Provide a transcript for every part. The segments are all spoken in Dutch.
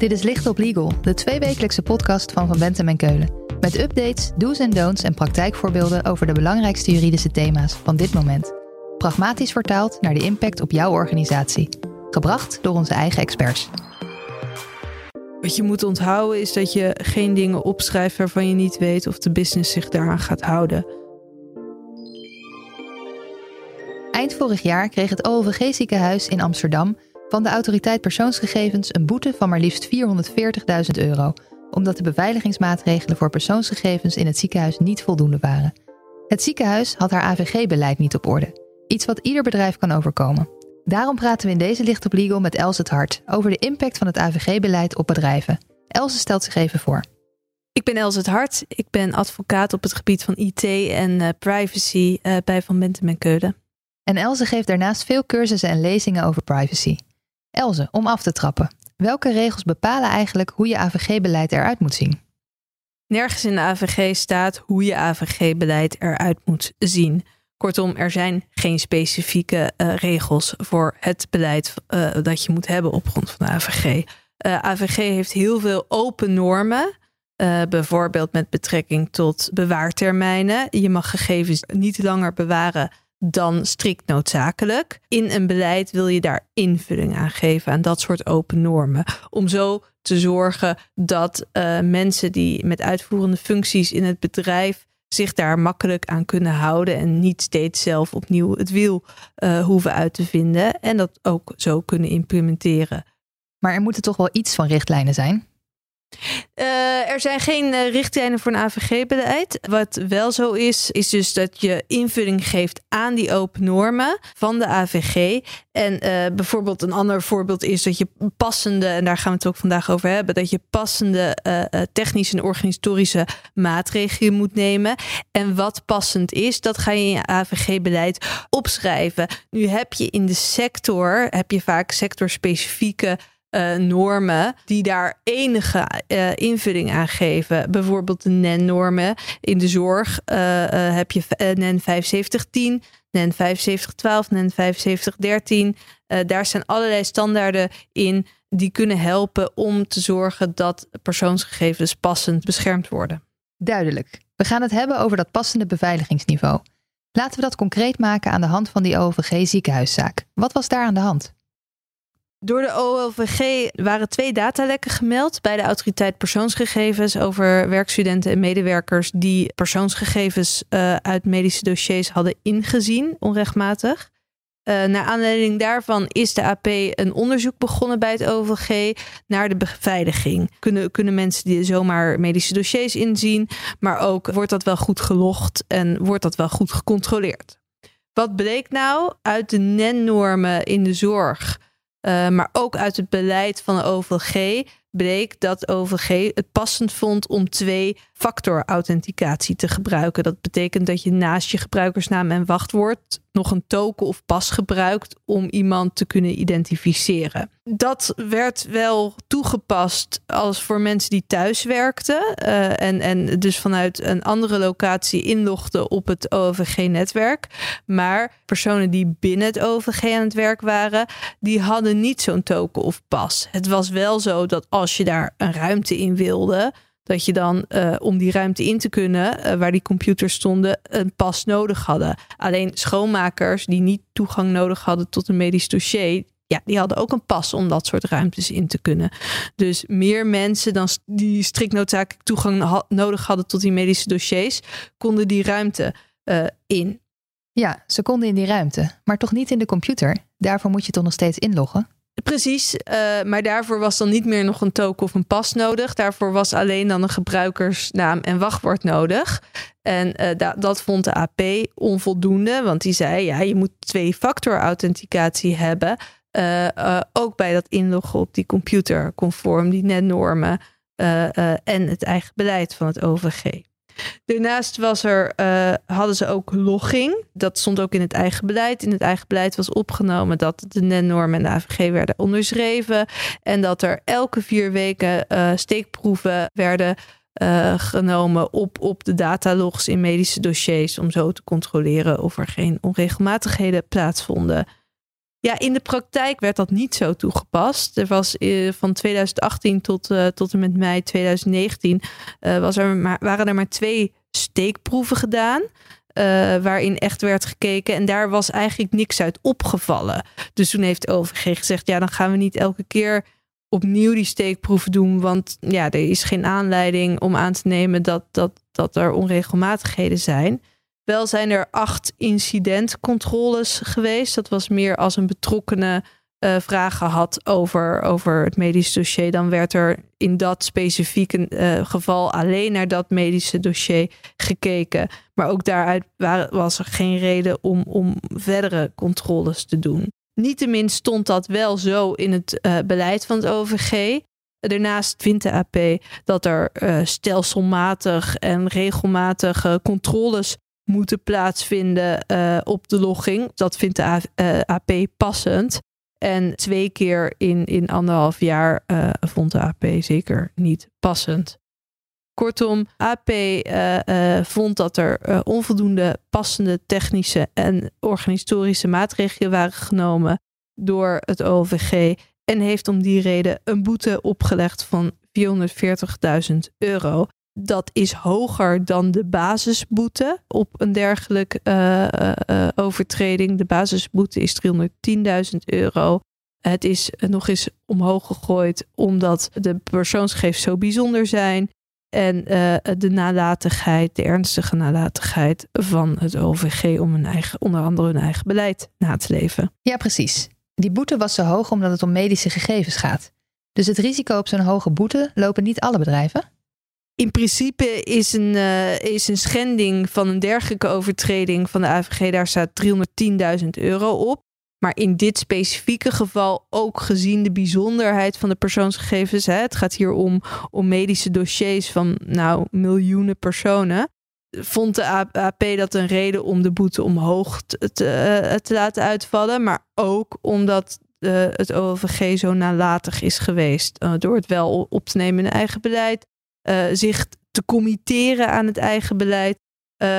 Dit is Licht op Legal, de tweewekelijkse podcast van Van Bentem en Keulen. Met updates, do's en don'ts en praktijkvoorbeelden over de belangrijkste juridische thema's van dit moment. Pragmatisch vertaald naar de impact op jouw organisatie. Gebracht door onze eigen experts. Wat je moet onthouden is dat je geen dingen opschrijft waarvan je niet weet of de business zich daaraan gaat houden. Eind vorig jaar kreeg het OLVG ziekenhuis in Amsterdam van de autoriteit persoonsgegevens een boete van maar liefst 440.000 euro, omdat de beveiligingsmaatregelen voor persoonsgegevens in het ziekenhuis niet voldoende waren. Het ziekenhuis had haar AVG-beleid niet op orde, iets wat ieder bedrijf kan overkomen. Daarom praten we in deze Licht op Legal met Els het Hart over de impact van het AVG-beleid op bedrijven. Els stelt zich even voor. Ik ben Els het Hart. Ik ben advocaat op het gebied van IT en uh, privacy uh, bij Van Bentem en Keulen. En Elze geeft daarnaast veel cursussen en lezingen over privacy. Elze, om af te trappen. Welke regels bepalen eigenlijk hoe je AVG-beleid eruit moet zien? Nergens in de AVG staat hoe je AVG-beleid eruit moet zien. Kortom, er zijn geen specifieke uh, regels voor het beleid uh, dat je moet hebben op grond van de AVG. Uh, AVG heeft heel veel open normen. bijvoorbeeld met betrekking tot bewaartermijnen. Je mag gegevens niet langer bewaren dan strikt noodzakelijk. In een beleid wil je daar invulling aan geven aan dat soort open normen. Om zo te zorgen dat uh, mensen die met uitvoerende functies in het bedrijf zich daar makkelijk aan kunnen houden en niet steeds zelf opnieuw het wiel uh, hoeven uit te vinden en dat ook zo kunnen implementeren. Maar er moeten toch wel iets van richtlijnen zijn? Uh, er zijn geen uh, richtlijnen voor een AVG-beleid. Wat wel zo is, is dus dat je invulling geeft aan die open normen van de AVG. En uh, bijvoorbeeld een ander voorbeeld is dat je passende, en daar gaan we het ook vandaag over hebben, dat je passende technische en organisatorische maatregelen moet nemen. En wat passend is, dat ga je in je AVG-beleid opschrijven. Nu heb je in de sector, heb je vaak sectorspecifieke uh, normen die daar enige uh, invulling aan geven. Bijvoorbeeld de NEN-normen in de zorg uh, heb je NEN 7510, NEN 7512, NEN 7513. daar zijn allerlei standaarden in die kunnen helpen om te zorgen dat persoonsgegevens passend beschermd worden. Duidelijk. We gaan het hebben over dat passende beveiligingsniveau. Laten we dat concreet maken aan de hand van die OVG ziekenhuiszaak. Wat was daar aan de hand? Door de OLVG waren twee datalekken gemeld bij de autoriteit persoonsgegevens over werkstudenten en medewerkers die persoonsgegevens uh, uit medische dossiers hadden ingezien, onrechtmatig. Uh, naar aanleiding daarvan is de AP een onderzoek begonnen bij het OVG naar de beveiliging. Kunnen, kunnen mensen die zomaar medische dossiers inzien, maar ook wordt dat wel goed gelogd en wordt dat wel goed gecontroleerd? Wat bleek nou uit de NEN-normen in de zorg? Uh, maar ook uit het beleid van de OVG bleek dat OVG het passend vond om twee factor authenticatie te gebruiken. Dat betekent dat je naast je gebruikersnaam en wachtwoord nog een token of pas gebruikt om iemand te kunnen identificeren. Dat werd wel toegepast als voor mensen die thuis werkten uh, en, en dus vanuit een andere locatie inlogden op het OVG-netwerk. Maar personen die binnen het OVG aan het werk waren, die hadden niet zo'n token of pas. Het was wel zo dat als je daar een ruimte in wilde, dat je dan uh, om die ruimte in te kunnen, uh, waar die computers stonden, een pas nodig hadden. Alleen schoonmakers die niet toegang nodig hadden tot een medisch dossier, ja, die hadden ook een pas om dat soort ruimtes in te kunnen. Dus meer mensen dan die strikt noodzakelijk toegang nodig hadden tot die medische dossiers, konden die ruimte uh, in. Ja, ze konden in die ruimte, maar toch niet in de computer. Daarvoor moet je toch nog steeds inloggen? Precies, uh, maar daarvoor was dan niet meer nog een token of een pas nodig. Daarvoor was alleen dan een gebruikersnaam en wachtwoord nodig. En da dat vond de AP onvoldoende, want die zei: ja, je moet twee-factor authenticatie hebben. Uh, ook bij dat inloggen op die computer, conform die netnormen en het eigen beleid van het OVG. Daarnaast was er, uh, hadden ze ook logging. Dat stond ook in het eigen beleid. In het eigen beleid was opgenomen dat de NEN-normen en de AVG werden onderschreven. En dat er elke vier weken uh, steekproeven werden uh, genomen op, op de datalogs in medische dossiers. Om zo te controleren of er geen onregelmatigheden plaatsvonden. Ja, in de praktijk werd dat niet zo toegepast. Er was uh, van 2018 tot, uh, tot en met mei 2019 uh, was er maar, waren er maar twee steekproeven gedaan. waarin echt werd gekeken. En daar was eigenlijk niks uit opgevallen. Dus toen heeft OVG gezegd: ja, dan gaan we niet elke keer opnieuw die steekproeven doen. Want ja, er is geen aanleiding om aan te nemen dat, dat, dat er onregelmatigheden zijn. Wel zijn er acht incidentcontroles geweest. Dat was meer als een betrokkenen uh, vragen had over, over het medisch dossier. Dan werd er in dat specifieke uh, geval alleen naar dat medische dossier gekeken. Maar ook daaruit was er geen reden om, om verdere controles te doen. Niettemin stond dat wel zo in het uh, beleid van het OVG. Daarnaast vindt de AP dat er stelselmatig en regelmatig controles moeten plaatsvinden uh, op de logging. Dat vindt de AP passend. En twee keer in, in anderhalf jaar vond de AP zeker niet passend. Kortom, AP vond dat er onvoldoende passende technische en organisatorische maatregelen waren genomen door het OVG en heeft om die reden een boete opgelegd van 440.000 euro. Dat is hoger dan de basisboete op een dergelijke overtreding. De basisboete is 310.000 euro. Het is nog eens omhoog gegooid omdat de persoonsgegevens zo bijzonder zijn. En de nalatigheid, de ernstige nalatigheid van het OVG om hun eigen, onder andere hun eigen beleid na te leven. Ja, precies. Die boete was zo hoog omdat het om medische gegevens gaat. Dus het risico op zo'n hoge boete lopen niet alle bedrijven? In principe is een, uh, is een schending van een dergelijke overtreding van de AVG, daar staat 310.000 euro op. Maar in dit specifieke geval ook gezien de bijzonderheid van de persoonsgegevens. Hè, het gaat hier om, om medische dossiers van nou, miljoenen personen. Vond de AP dat een reden om de boete omhoog te, te, eh, te laten uitvallen. Maar ook omdat uh, het OVG zo nalatig is geweest. Door het wel op te nemen in eigen beleid. Zich te committeren aan het eigen beleid.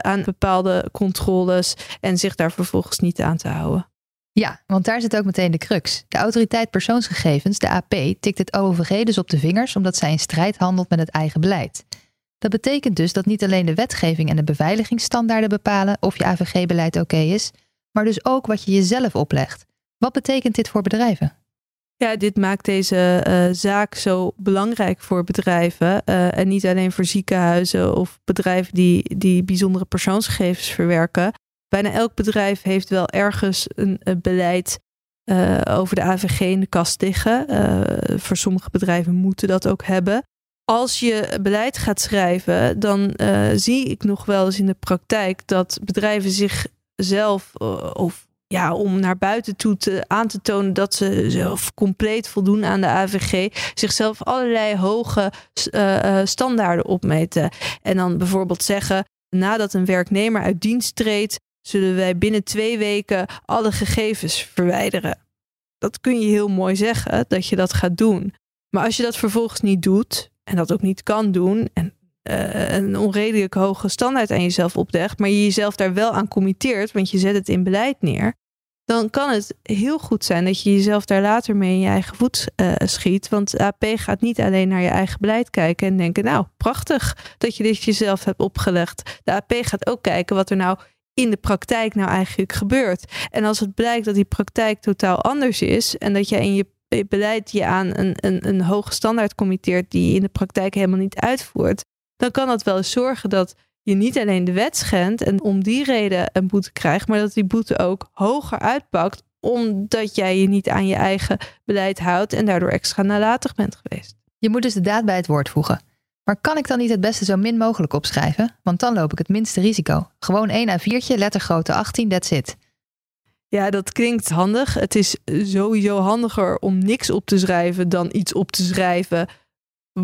aan bepaalde controles. En zich daar vervolgens niet aan te houden. Ja, want daar zit ook meteen de crux. De autoriteit persoonsgegevens, de AP, tikt het OVG dus op de vingers omdat zij in strijd handelt met het eigen beleid. Dat betekent dus dat niet alleen de wetgeving en de beveiligingsstandaarden bepalen of je AVG-beleid oké is, maar dus ook wat je jezelf oplegt. Wat betekent dit voor bedrijven? Ja, dit maakt deze uh, zaak zo belangrijk voor bedrijven. Uh, en niet alleen voor ziekenhuizen of bedrijven die, die bijzondere persoonsgegevens verwerken bijna elk bedrijf heeft wel ergens een, beleid uh, over de AVG in de kast liggen. Voor sommige bedrijven moeten dat ook hebben. Als je beleid gaat schrijven, dan zie ik nog wel eens in de praktijk dat bedrijven zichzelf of ja, om naar buiten toe te, aan te tonen dat ze zelf compleet voldoen aan de AVG, zichzelf allerlei hoge uh, standaarden opmeten. En dan bijvoorbeeld zeggen, nadat een werknemer uit dienst treedt, zullen wij binnen twee weken alle gegevens verwijderen. Dat kun je heel mooi zeggen dat je dat gaat doen. Maar als je dat vervolgens niet doet en dat ook niet kan doen en uh, een onredelijk hoge standaard aan jezelf oplegt, maar je jezelf daar wel aan committeert, want je zet het in beleid neer, dan kan het heel goed zijn dat je jezelf daar later mee in je eigen voet uh, schiet. Want AP gaat niet alleen naar je eigen beleid kijken en denken, nou prachtig dat je dit jezelf hebt opgelegd. De AP gaat ook kijken wat er nou in de praktijk nou eigenlijk gebeurt. En als het blijkt dat die praktijk totaal anders is en dat je in je beleid je aan een, een, een hoge standaard committeert die je in de praktijk helemaal niet uitvoert, dan kan dat wel eens zorgen dat je niet alleen de wet schendt en om die reden een boete krijgt, maar dat die boete ook hoger uitpakt omdat jij je niet aan je eigen beleid houdt en daardoor extra nalatig bent geweest. Je moet dus de daad bij het woord voegen. Maar kan ik dan niet het beste zo min mogelijk opschrijven? Want dan loop ik het minste risico. Gewoon 1 A4'tje, lettergrootte 18, that's it. Ja, dat klinkt handig. Het is sowieso handiger om niks op te schrijven dan iets op te schrijven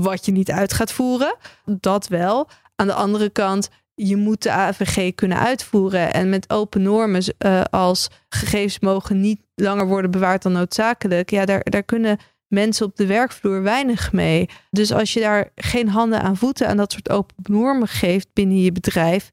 wat je niet uit gaat voeren. Dat wel. Aan de andere kant, je moet de AVG kunnen uitvoeren. En met open normen uh, als gegevens mogen niet langer worden bewaard dan noodzakelijk. Ja, daar, daar kunnen mensen op de werkvloer weinig mee. Dus als je daar geen handen aan voeten aan dat soort open normen geeft binnen je bedrijf,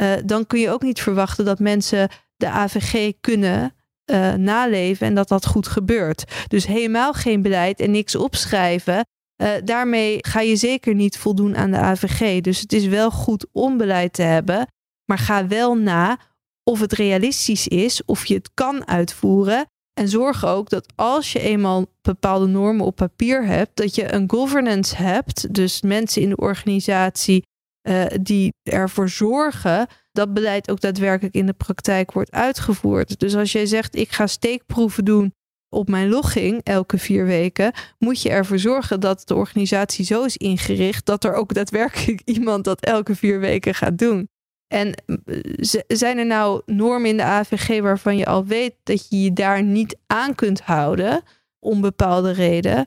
uh, dan kun je ook niet verwachten dat mensen de AVG kunnen uh, naleven en dat dat goed gebeurt. Dus helemaal geen beleid en niks opschrijven. Uh, daarmee ga je zeker niet voldoen aan de AVG. Dus het is wel goed om beleid te hebben, maar ga wel na of het realistisch is, of je het kan uitvoeren. En zorg ook dat als je eenmaal bepaalde normen op papier hebt, dat je een governance hebt, dus mensen in de organisatie uh, die ervoor zorgen dat beleid ook daadwerkelijk in de praktijk wordt uitgevoerd. Dus als jij zegt, ik ga steekproeven doen op mijn logging elke vier weken, moet je ervoor zorgen dat de organisatie zo is ingericht dat er ook daadwerkelijk iemand dat elke vier weken gaat doen. En eh, zijn er nou normen in de AVG waarvan je al weet dat je je daar niet aan kunt houden om bepaalde reden?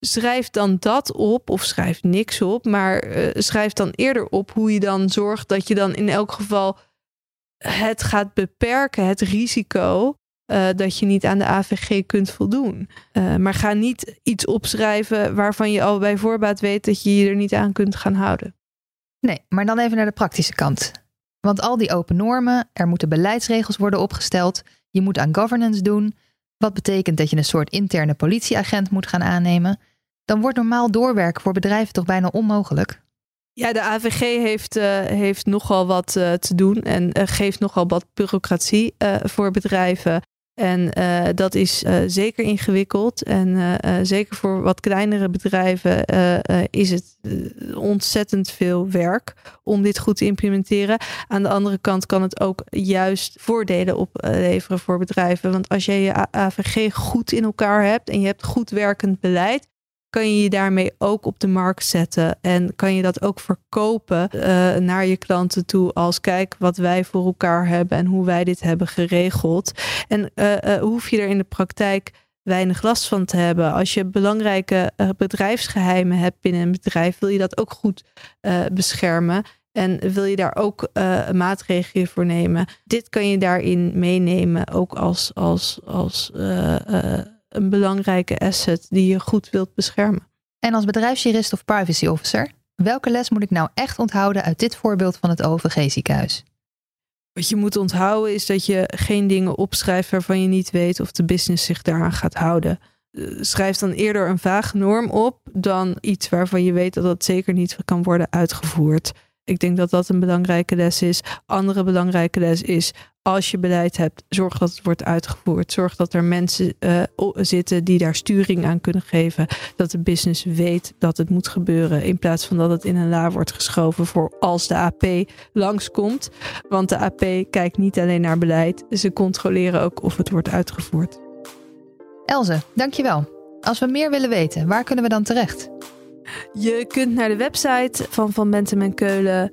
Schrijf dan dat op, of schrijf niks op, maar uh, schrijf dan eerder op hoe je dan zorgt dat je dan in elk geval het gaat beperken, het risico uh, dat je niet aan de AVG kunt voldoen. Uh, maar ga niet iets opschrijven waarvan je al bij voorbaat weet dat je je er niet aan kunt gaan houden. Nee, maar dan even naar de praktische kant. Want al die open normen, er moeten beleidsregels worden opgesteld, je moet aan governance doen, wat betekent dat je een soort interne politieagent moet gaan aannemen, dan wordt normaal doorwerken voor bedrijven toch bijna onmogelijk. Ja, de AVG heeft, uh, heeft nogal wat uh, te doen en uh, geeft nogal wat bureaucratie voor bedrijven. En uh, dat is uh, zeker ingewikkeld. En uh, zeker voor wat kleinere bedrijven is het ontzettend veel werk om dit goed te implementeren. Aan de andere kant kan het ook juist voordelen opleveren voor bedrijven. Want als je je AVG goed in elkaar hebt en je hebt goed werkend beleid, kan je je daarmee ook op de markt zetten en kan je dat ook verkopen uh, naar je klanten toe als kijk wat wij voor elkaar hebben en hoe wij dit hebben geregeld. En uh, hoef je er in de praktijk weinig last van te hebben. Als je belangrijke bedrijfsgeheimen hebt binnen een bedrijf, wil je dat ook goed beschermen. En wil je daar ook maatregelen voor nemen? Dit kan je daarin meenemen, ook als, als, als een belangrijke asset die je goed wilt beschermen. En als bedrijfsjurist of privacy officer, welke les moet ik nou echt onthouden uit dit voorbeeld van het OVG-ziekenhuis? Wat je moet onthouden is dat je geen dingen opschrijft waarvan je niet weet of de business zich daaraan gaat houden. Eh, schrijf dan eerder een vage norm op dan iets waarvan je weet dat dat zeker niet kan worden uitgevoerd. Ik denk dat dat een belangrijke les is. Andere belangrijke les is: als je beleid hebt, zorg dat het wordt uitgevoerd. Zorg dat er mensen uh, zitten die daar sturing aan kunnen geven. Dat de business weet dat het moet gebeuren. In plaats van dat het in een la wordt geschoven voor als de AP langskomt. Want de AP kijkt niet alleen naar beleid, ze controleren ook of het wordt uitgevoerd. Elze, dankjewel. Als we meer willen weten, waar kunnen we dan terecht? Je kunt naar de website van Van Bentem en Keulen